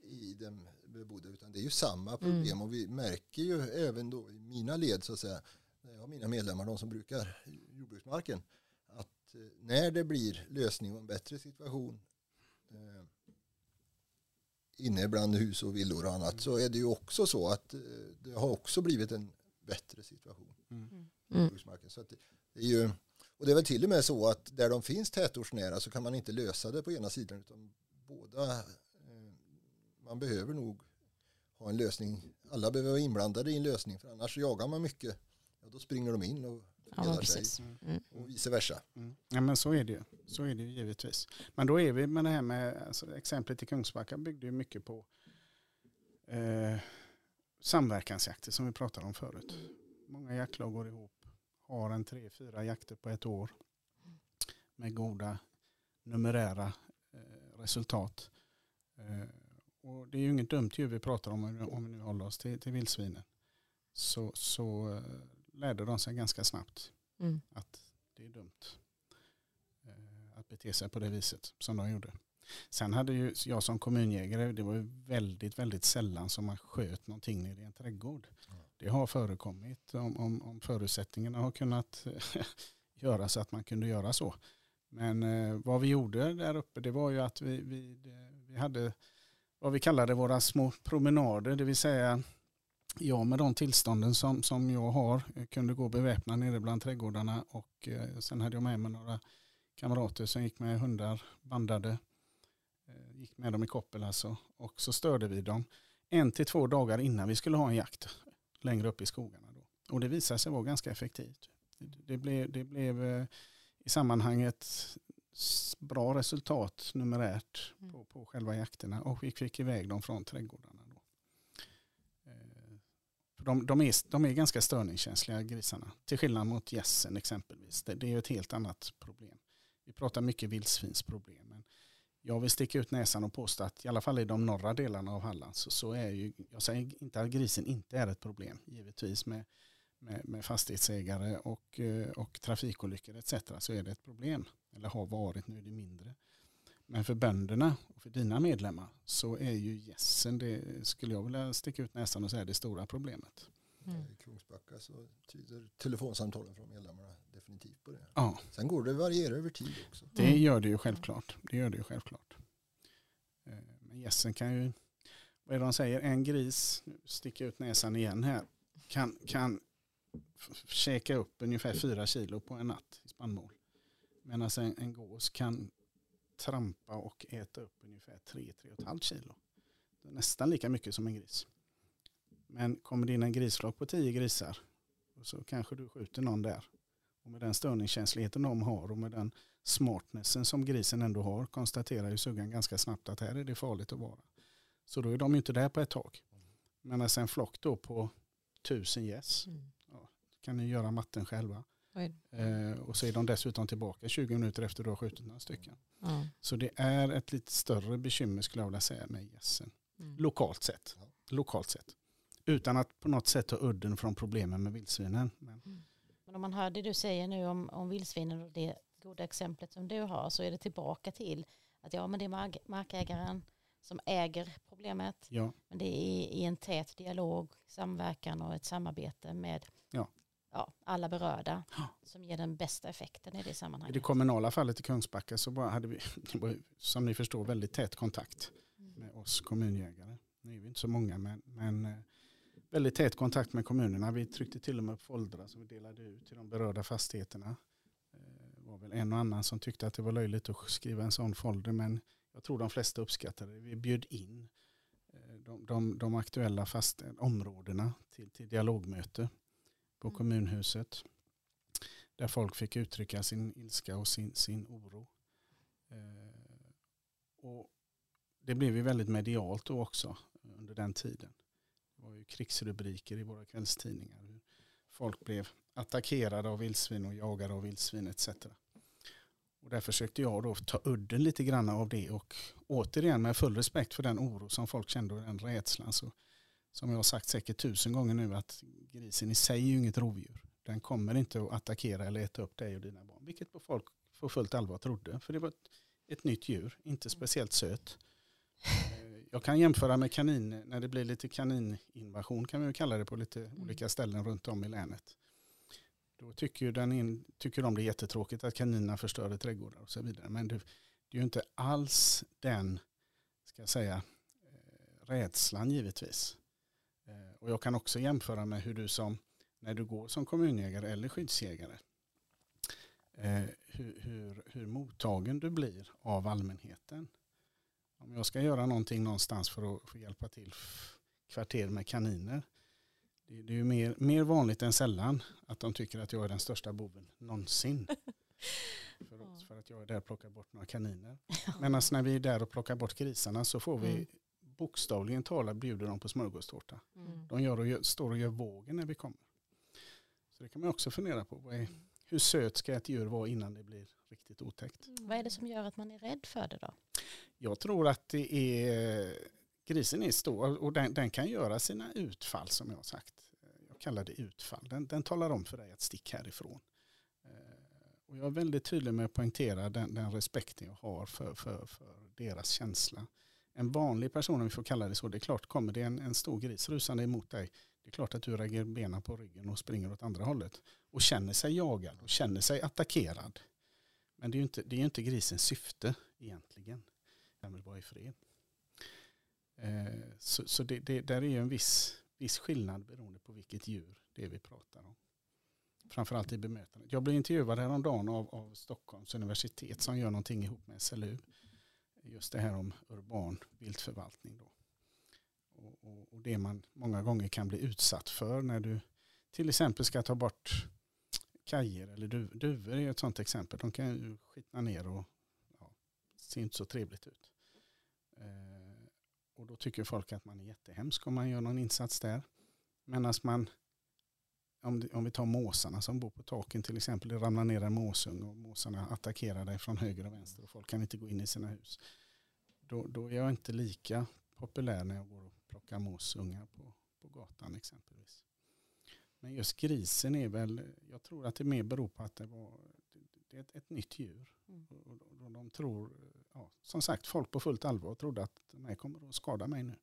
i den bebodda utan det är ju samma problem mm. och vi märker ju även då i mina led så att säga när jag har mina medlemmar, de som brukar jordbruksmarken att eh, när det blir lösning och en bättre situation eh, inne bland hus och villor och annat så är det ju också så att eh, det har också blivit en bättre situation. Mm. Mm. Så det, det, är ju, och det är väl till och med så att där de finns tätortsnära så kan man inte lösa det på ena sidan utan båda eh, man behöver nog ha en lösning. Alla behöver vara inblandade i en lösning för annars jagar man mycket. Ja, då springer de in och ja, sig mm. och vice versa. Mm. Ja men så är det ju. Så är det ju givetvis. Men då är vi med det här med alltså, exemplet i Kungsbacka byggde ju mycket på eh, samverkansjakter som vi pratade om förut. Många jaktlag går ihop, har en tre, fyra jakter på ett år med goda numerära eh, resultat. Eh, och det är ju inget dumt djur vi pratar om om vi nu håller oss till, till vildsvinen. Så, så eh, lärde de sig ganska snabbt mm. att det är dumt eh, att bete sig på det viset som de gjorde. Sen hade ju jag som kommunjägare, det var ju väldigt, väldigt sällan som man sköt någonting nere i en trädgård. Det har förekommit om, om, om förutsättningarna har kunnat <laughs> göra så att man kunde göra så. Men eh, vad vi gjorde där uppe det var ju att vi, vi, vi hade vad vi kallade våra små promenader, det vill säga jag med de tillstånden som, som jag har kunde gå beväpnad nere bland trädgårdarna och eh, sen hade jag med mig några kamrater som gick med hundar bandade. Eh, gick med dem i koppel alltså och så störde vi dem en till två dagar innan vi skulle ha en jakt längre upp i skogarna. Då. Och det visade sig vara ganska effektivt. Det blev, det blev eh, i sammanhanget bra resultat numerärt mm. på, på själva jakterna och vi fick iväg dem från trädgårdarna. De, de, är, de är ganska störningskänsliga grisarna. Till skillnad mot gässen exempelvis. Det, det är ett helt annat problem. Vi pratar mycket vildsvinsproblem. Men jag vill sticka ut näsan och påstå att i alla fall i de norra delarna av Halland så, så är ju, jag säger inte att grisen inte är ett problem. Givetvis med, med, med fastighetsägare och, eh, och trafikolyckor etc. så är det ett problem. Eller har varit, nu är det mindre. Men för bönderna och för dina medlemmar så är ju gässen, det skulle jag vilja sticka ut näsan och säga det stora problemet. Mm. I Kungsbacka så tyder telefonsamtalen från medlemmarna definitivt på det. Ja. Sen går det att variera över tid också. Det mm. gör det ju självklart. Det gör det ju självklart. Eh, men gässen kan ju, vad är det de säger, en gris, sticka ut näsan igen här, kan, kan käka upp ungefär fyra kilo på en natt i spannmål. Medan en, en gås kan trampa och äta upp ungefär 3-3,5 kilo. Nästan lika mycket som en gris. Men kommer det in en grisflock på 10 grisar så kanske du skjuter någon där. Och med den störningskänsligheten de har och med den smartnessen som grisen ändå har konstaterar ju suggan ganska snabbt att här är det farligt att vara. Så då är de inte där på ett tag. Men alltså en flock då på tusen gäss, mm. ja, kan ni göra matten själva. Eh, och så är de dessutom tillbaka 20 minuter efter att du har skjutit några stycken. Mm. Så det är ett lite större bekymmer skulle jag vilja säga med gässen. Mm. Lokalt sett. Lokalt sett. Utan att på något sätt ta udden från problemen med vildsvinen. Men, mm. Men om man hör det du säger nu om, om vildsvinen och det goda exemplet som du har så är det tillbaka till att ja men det är markägaren som äger problemet. Ja. Men det är i en tät dialog, samverkan och ett samarbete med ja ja, alla berörda som ger den bästa effekten i det sammanhanget. I det kommunala fallet i Kungsbacka så hade vi, <laughs> som ni förstår, väldigt tät kontakt mm. med oss kommunjägare. Nu är vi inte så många, men, men eh, väldigt tät kontakt med kommunerna. Vi tryckte till och med upp foldrar som vi delade ut till de berörda fastigheterna. Det eh, var väl en och annan som tyckte att det var löjligt att skriva en sån folder, men Jag tror de flesta uppskattade det. Vi bjöd in eh, de, de, de aktuella fast områdena till, till dialogmöte på Mm. kommunhuset. Där folk fick uttrycka sin ilska och sin, sin oro. Eh, och det blev ju väldigt medialt då också under den tiden. Det var ju krigsrubriker i våra kvällstidningar. Hur folk blev attackerade av vildsvin och jagade av vildsvin etc. Och där försökte jag då ta udden lite grann av det och återigen med full respekt för den oro som folk kände och den rädslan så som jag har sagt säkert tusen gånger nu att grisen i sig är ju inget rovdjur. Den kommer inte att attackera eller äta upp dig och dina barn. Vilket på folk på fullt allvar trodde. För det var ett, ett nytt djur, inte speciellt söt. Eh, Jag kan jämföra med kanin, när det blir lite kanininvasion kan vi kalla det på lite olika ställen runt om i länet. Då tycker, den in, tycker de det är jättetråkigt att kaninerna förstörde trädgårdar och så vidare. Men det, det är ju inte alls den, ska jag säga, eh, rädslan givetvis. Och jag kan också jämföra med hur du som, när du går som kommunjägare eller skyddsjägare, eh, hur, hur, hur mottagen du blir av allmänheten. Om jag ska göra någonting någonstans för att få hjälpa till kvarter med kaniner. Det, det är ju mer, mer vanligt än sällan att de tycker att jag är den största boven någonsin. <laughs> för, att, för att jag är där och plockar bort några kaniner. Medan när vi är där och plockar bort grisarna så får vi Mm. Bokstavligen talat bjuder dem på smörgåstårta. Mm. De gör och gör, står och gör vågen när vi kommer. Så det kan man också fundera på. Är, hur söt ska ett djur vara innan det blir riktigt otäckt? Vad är det som gör att man är rädd för det då? Jag tror att det är grisen är stor och den, den kan göra sina utfall som jag har sagt. Jag kallar det utfall. Den, den talar om för dig att stick härifrån. Eh, Och jag är väldigt tydlig med att poängtera den, den respekten jag har för, för, för deras känsla. En vanlig person, om vi får kalla det så, det är klart kommer det en, en stor gris rusande emot dig. Det är klart att du lägger benen på ryggen och springer åt andra hållet. Och känner sig jagad och känner sig attackerad. Men det är ju inte, det är inte grisens syfte egentligen. Den vill vara i fred. Eh, Så, så det, det, där är ju en viss, viss skillnad beroende på vilket djur det är vi pratar om. Framförallt i bemötandet. Jag blev intervjuad häromdagen av, av Stockholms universitet som gör någonting ihop med SLU. Just det här om urban viltförvaltning. Då. Och, och, och det man många gånger kan bli utsatt för när du till exempel ska ta bort kajer eller duv- duvor är ett sådant exempel. De kan ju skitna ner och ja, ser inte så trevligt ut. Eh, och då tycker folk att man är jättehemsk om man gör någon insats där. Medan man, om, om vi tar måsarna som bor på taken till exempel, det ramlar ner en måsung och måsarna attackerar dig från höger och vänster och folk kan inte gå in i sina hus. Då, då är jag inte lika populär när jag går och plockar måsungar på, på gatan exempelvis. Men just grisen är väl, jag tror att det mer beror på att det var det är ett, ett nytt djur. Mm. Och, och, och de tror, ja, som sagt, folk på fullt allvar trodde att de här kommer att skada mig nu.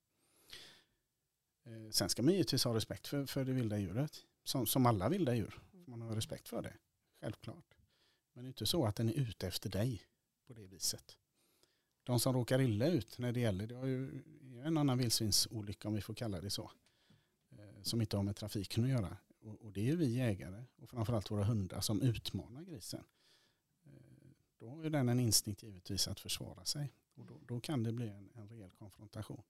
Eh, sen ska man givetvis ha respekt för, för det vilda djuret. Som, som alla vilda djur. Man har respekt för det, självklart. Men det är inte så att den är ute efter dig på det viset. De som råkar illa ut när det gäller, det har ju en annan vildsvinsolycka om vi får kalla det så. eh, Som inte har med trafiken att göra. Och, det är ju vi jägare och framförallt våra hundar som utmanar grisen. Eh, Då har ju den en instinkt givetvis att försvara sig. Och då, då kan det bli en, en rejäl konfrontation.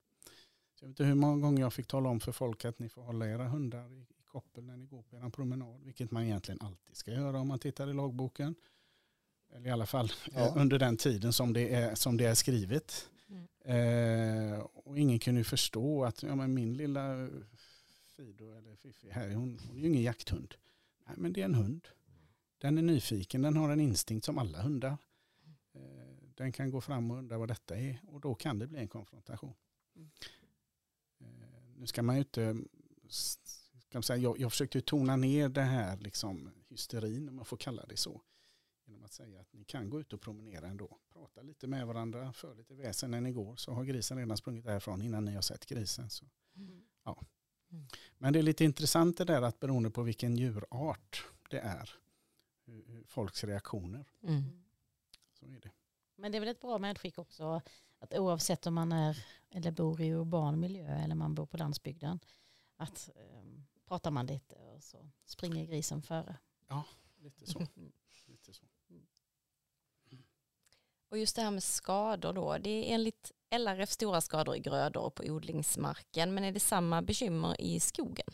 Så jag vet inte hur många gånger jag fick tala om för folk att ni får hålla era hundar i koppel när ni går på er promenad. Vilket man egentligen alltid ska göra om man tittar i lagboken. Eller i alla fall Ja. eh, under den tiden som det är, som det är skrivet. Eh, och ingen kunde ju förstå att ja, men min lilla Fido eller Fifi här, hon, hon är ju ingen jakthund. Nej men det är en hund. Den är nyfiken, den har en instinkt som alla hundar. Eh, den kan gå fram och undra vad detta är och då kan det bli en konfrontation. Mm. Eh, nu ska man ju inte, ska man säga, jag, jag försökte tona ner det här liksom hysterin om man får kalla det så. Genom att säga att ni kan gå ut och promenera ändå. Prata lite med varandra, för lite väsen när ni går så har grisen redan sprungit därifrån innan ni har sett grisen. Så. Men det är lite intressant det där att beroende på vilken djurart det är, folks reaktioner. Mm. Så är det. Men det är väl ett bra medskick också att oavsett om man är eller bor i urban miljö eller man bor på landsbygden att um, pratar man lite och så springer grisen före. Lite så. Lite så. Och just det här med skador då, det är enligt LRF stora skador i grödor och på odlingsmarken, men är det samma bekymmer i skogen?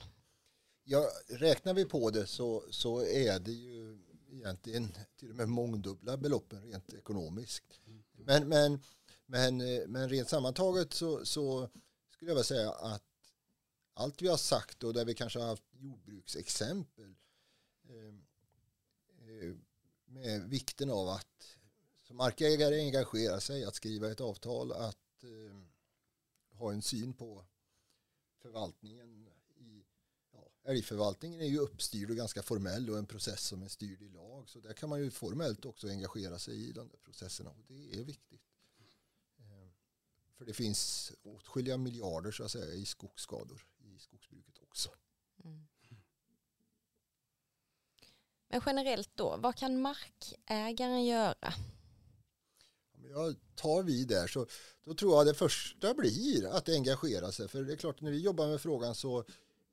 Ja, räknar vi på det så, så är det ju egentligen till och med mångdubbla beloppen rent ekonomiskt. Men, men, men, men rent sammantaget så, så skulle jag vilja säga att allt vi har sagt och där vi kanske har haft jordbruksexempel eh, eh, med vikten av att som markägare engagera sig, att skriva ett avtal, att eh, ha en syn på förvaltningen. I, ja, älgförvaltningen är ju uppstyrd och ganska formell och en process som är styrd i lag. Så där kan man ju formellt också engagera sig i de där processerna och det är viktigt. För det finns åtskilliga miljarder så att säga i skogsskador i skogsbruket också. Mm. Men generellt då, vad kan markägaren göra? Om jag tar vid där så då tror jag det första blir att engagera sig. För det är klart när vi jobbar med frågan så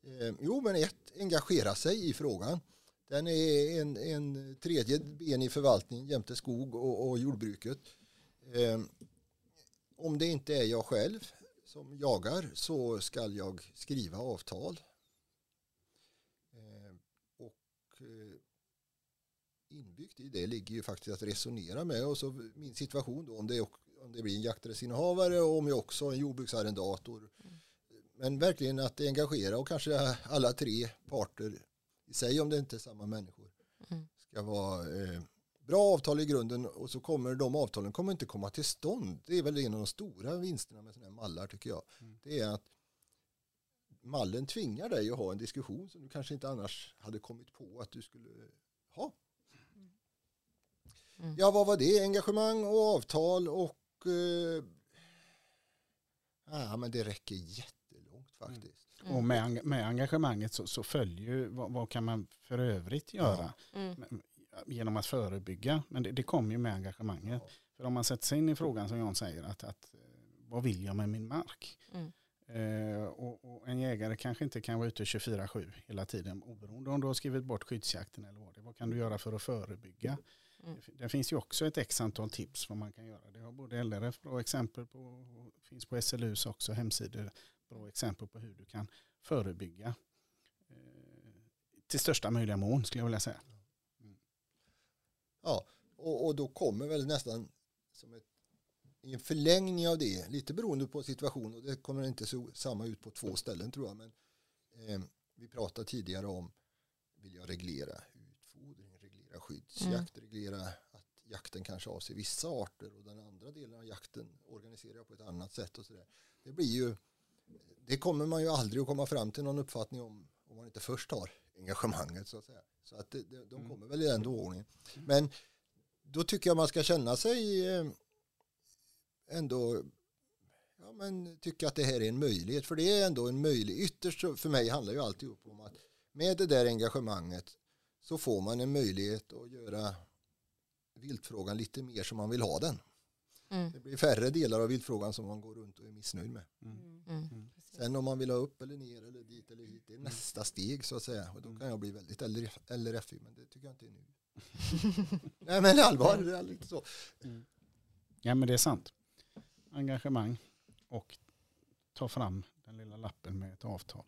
eh, jo men ett, engagera sig i frågan. Den är en, en tredje ben i förvaltningen jämte skog och, och jordbruket. Eh, om det inte är jag själv som jagar så ska jag skriva avtal. Eh, och eh, inbyggt i det ligger ju faktiskt att resonera med och så min situation då om det, om det blir en jakträttsinnehavare och om jag också har en jordbruksarrendator. Mm. Men verkligen att engagera och kanske alla tre parter i sig om det inte är samma människor mm. ska vara eh, bra avtal i grunden och så kommer de avtalen kommer inte komma till stånd. Det är väl en av de stora vinsterna med sådana här mallar tycker jag. Mm. Det är att mallen tvingar dig att ha en diskussion som du kanske inte annars hade kommit på att du skulle ha. Mm. Ja, vad var det? Engagemang och avtal och eh, ja, men det räcker jättelångt faktiskt. Mm. Och med, med engagemanget så, så följer ju vad, vad, kan man för övrigt göra mm. Genom att förebygga. Men det, det kommer ju med engagemanget. Ja. För om man sätter sig in i frågan som Jan säger, att, att vad vill jag med min mark? Mm. Eh, och, och, en jägare kanske inte kan vara ute 24-7 hela tiden, oberoende om du har skrivit bort skyddsjakten eller vad det Vad kan du göra för att förebygga? Mm. Det finns ju också ett x antal tips vad man kan göra. Det har både LRF bra exempel på, och finns på SLUs också hemsidor bra exempel på hur du kan förebygga eh, till största möjliga mån skulle jag vilja säga. Ja, och, och, då kommer väl nästan som ett, en förlängning av det, lite beroende på situation och det kommer inte så samma ut på två ställen tror jag, men eh, vi pratade tidigare om vill jag reglera skyddsjakt, mm. reglera att jakten kanske avser vissa arter och den andra delen av jakten organiserar på ett annat sätt och sådär. Det blir ju, det kommer man ju aldrig att komma fram till någon uppfattning om om man inte först har engagemanget så att säga. Så att det, de mm. kommer väl i den ordningen. Men då tycker jag man ska känna sig eh, ändå ja, men tycka att det här är en möjlighet. För det är ändå en möjlighet. Ytterst för mig handlar ju alltihop om att med det där engagemanget så får man en möjlighet att göra viltfrågan lite mer som man vill ha den. Mm. Det blir färre delar av viltfrågan som man går runt och är missnöjd med. Mm. Mm. mm. mm. Sen om man vill ha upp eller ner eller dit eller hit, det är nästa steg så att säga. Och då kan jag bli väldigt LRF, men det tycker jag inte är nu. <laughs> Nej men allvar, det är lite så. Ja men det är sant. Engagemang och ta fram den lilla lappen med ett avtal.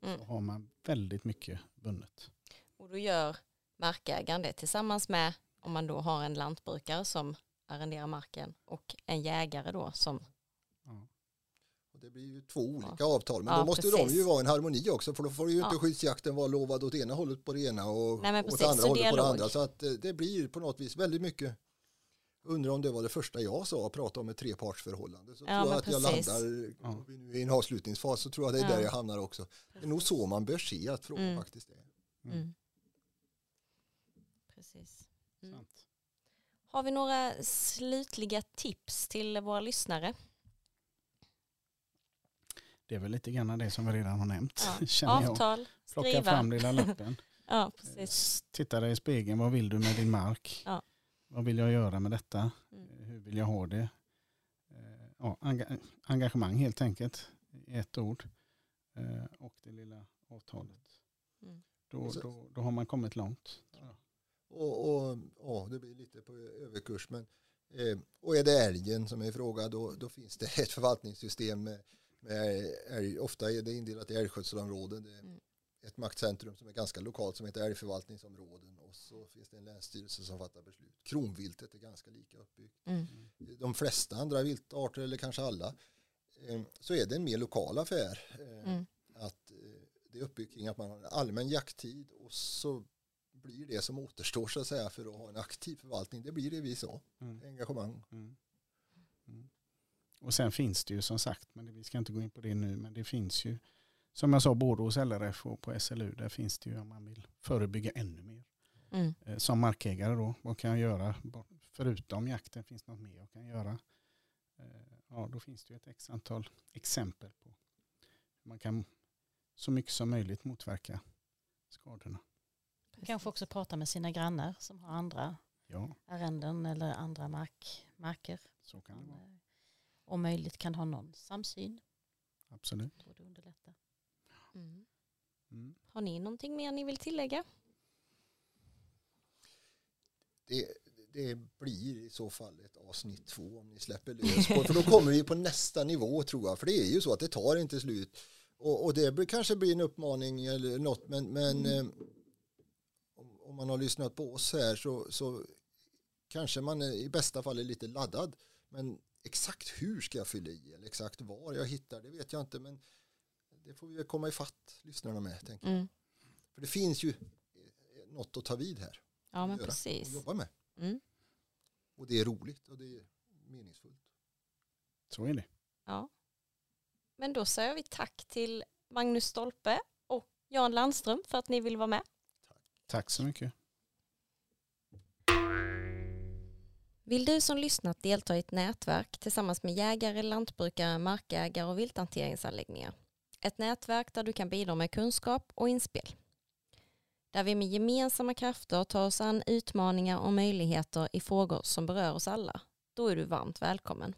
Så har man väldigt mycket vunnet. Och då gör markägaren det tillsammans med om man då har en lantbrukare som arrenderar marken och en jägare då som och det blir ju två olika ja. avtal men ja, då måste precis. de ju vara en harmoni också för då får ju inte ja. skyddsjakten vara lovad åt ena hållet på det ena och Nej, åt andra så hållet på det andra så att eh, det blir på något vis väldigt mycket undrar om det var det första jag sa att prata om ett trepartsförhållande så ja, tror jag att precis. jag landar ja. i en avslutningsfas så tror jag det är där jag hamnar också det är nog så man bör se att frågan mm. faktiskt är mm. mm. Precis. Mm. Har vi några slutliga tips till våra lyssnare? Det är väl lite grann det som vi redan har nämnt. Ja. <laughs> Avtal, jag. Plocka skriva. fram lilla lappen. <laughs> ja, precis. Titta dig i spegeln, vad vill du med din mark? Ja. Vad vill jag göra med detta? Mm. Hur vill jag ha det? Eh, ja, engagemang helt enkelt, i ett ord. Eh, och det lilla avtalet. Mm. Då, då, då har man kommit långt. Och, och, och, det blir lite på överkurs men Eh, och är det älgen som är i fråga då, då finns det ett förvaltningssystem med, med älg. Ofta är det indelat i älgskötselområden. Det är Mm. ett maktcentrum som är ganska lokalt som heter älgförvaltningsområden och så finns det en länsstyrelse som fattar beslut. Kronviltet är ganska lika uppbyggt. Mm. De flesta andra viltarter eller kanske alla eh, så är det en mer lokal affär. Eh, Mm. Att eh, det är uppbyggt kring att man har en allmän jakttid och så blir det som återstår så att säga för att ha en aktiv förvaltning. Det blir det vi sa, Mm. engagemang. Mm. Mm. Och sen finns det ju som sagt, men det- vi ska inte gå in på det nu, men det finns ju som jag sa både hos LRF och på SLU, där finns det ju om man vill förebygga ännu mer. Mm. Eh, Som markägare då, vad kan jag göra? Förutom jakten finns det något mer jag kan göra? Eh, Ja, då finns det ju ett x antal exempel på hur man kan så mycket som möjligt motverka skadorna. Kanske också prata med sina grannar som har andra Ja, arrenden eller andra mark, marker. så kan det vara. eh, Om möjligt kan ha någon samsyn. Absolut. Jag tror det underlättar. Mm. Mm. Har ni någonting mer ni vill tillägga? Det, det blir i så fall ett avsnitt två om ni släpper lös på För då kommer vi på nästa nivå tror jag. För det är ju så att det tar inte slut. Och, och det blir, kanske blir en uppmaning eller något. Men, men eh, om, om man har lyssnat på oss här så, så kanske man är, i bästa fall är lite laddad. Men exakt hur ska jag fylla i eller exakt var jag hittar det vet jag inte. Men det får vi väl komma ifatt lyssnarna med. Tänker. jag. Mm. För det finns ju eh, något att ta vid här. Ja men göra och precis. jobba med. Mm. Och det är roligt och det är meningsfullt. Så är det. Ja. Men då säger vi tack till Magnus Stolpe och Jan Landström för att ni vill vara med. Tack så mycket. Vill du som lyssnat delta i ett nätverk tillsammans med jägare, lantbrukare, markägare och vilthanteringsanläggningar? Ett nätverk där du kan bidra med kunskap och inspel. Där vi med gemensamma krafter tar oss an utmaningar och möjligheter i frågor som berör oss alla. Då är du varmt välkommen.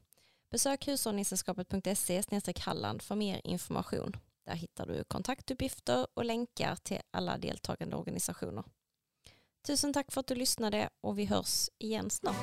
Besök hushållningssällskapet.se Halland för mer information. Där hittar du kontaktuppgifter och länkar till alla deltagande organisationer. Tusen tack för att du lyssnade och vi hörs igen snart.